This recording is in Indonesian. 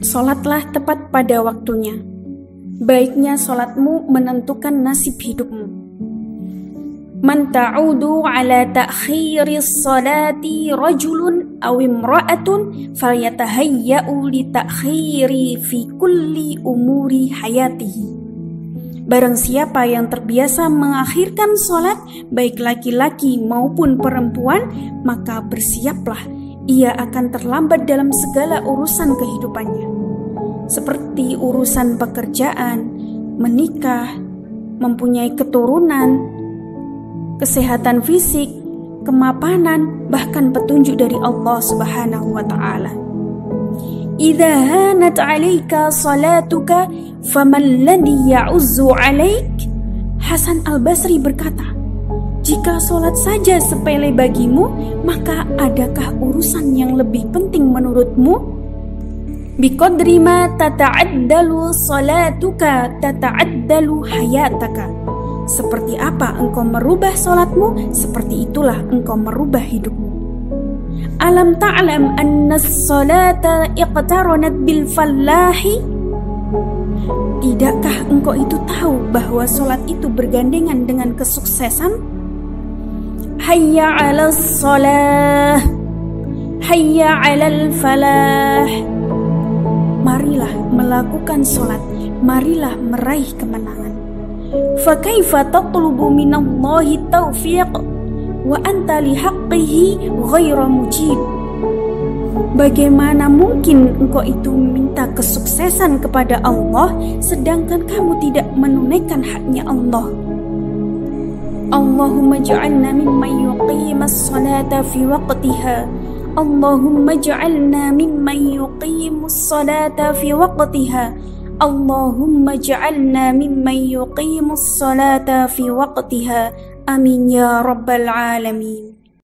Solatlah tepat pada waktunya. Baiknya solatmu menentukan nasib hidupmu. Man ta'udu ala ta'khiri salati rajulun aw imra'atun falyatahayya'u li ta'khiri fi kulli umuri hayatihi. Barang siapa yang terbiasa mengakhirkan solat, baik laki-laki maupun perempuan, maka bersiaplah ia akan terlambat dalam segala urusan kehidupannya, seperti urusan pekerjaan, menikah, mempunyai keturunan, kesehatan fisik, kemapanan, bahkan petunjuk dari Allah Subhanahu wa taala. Idza hanat 'alaika salatuka faman ladhi ya'uzzu 'alaik? Hasan Al-Basri berkata, jika sholat saja sepele bagimu, maka adakah urusan yang lebih penting menurutmu? Biqadri ma tata'addalu salatuka tata'addalu hayataka. Seperti apa engkau merubah sholatmu, seperti itulah engkau merubah hidupmu. Alam ta'lam anna salata iqtaranat bil fallahi? Tidakkah engkau itu tahu bahwa sholat itu bergandengan dengan kesuksesan? Hayya 'alas salah Hayya 'alal falah Marilah melakukan solat Marilah meraih kemenangan. Fakaifa tatlubu minallahi taufiq Wa anta lihaqqihi ghaira mujib. Bagaimana mungkin engkau itu minta kesuksesan kepada Allah sedangkan kamu tidak menunaikan haknya Allah? اللهم اجعلنا ممن يقيم الصلاة في وقتها. اللهم اجعلنا ممن يقيم الصلاة في وقتها. اللهم اجعلنا ممن يقيم الصلاة في وقتها. آمين يا رب العالمين.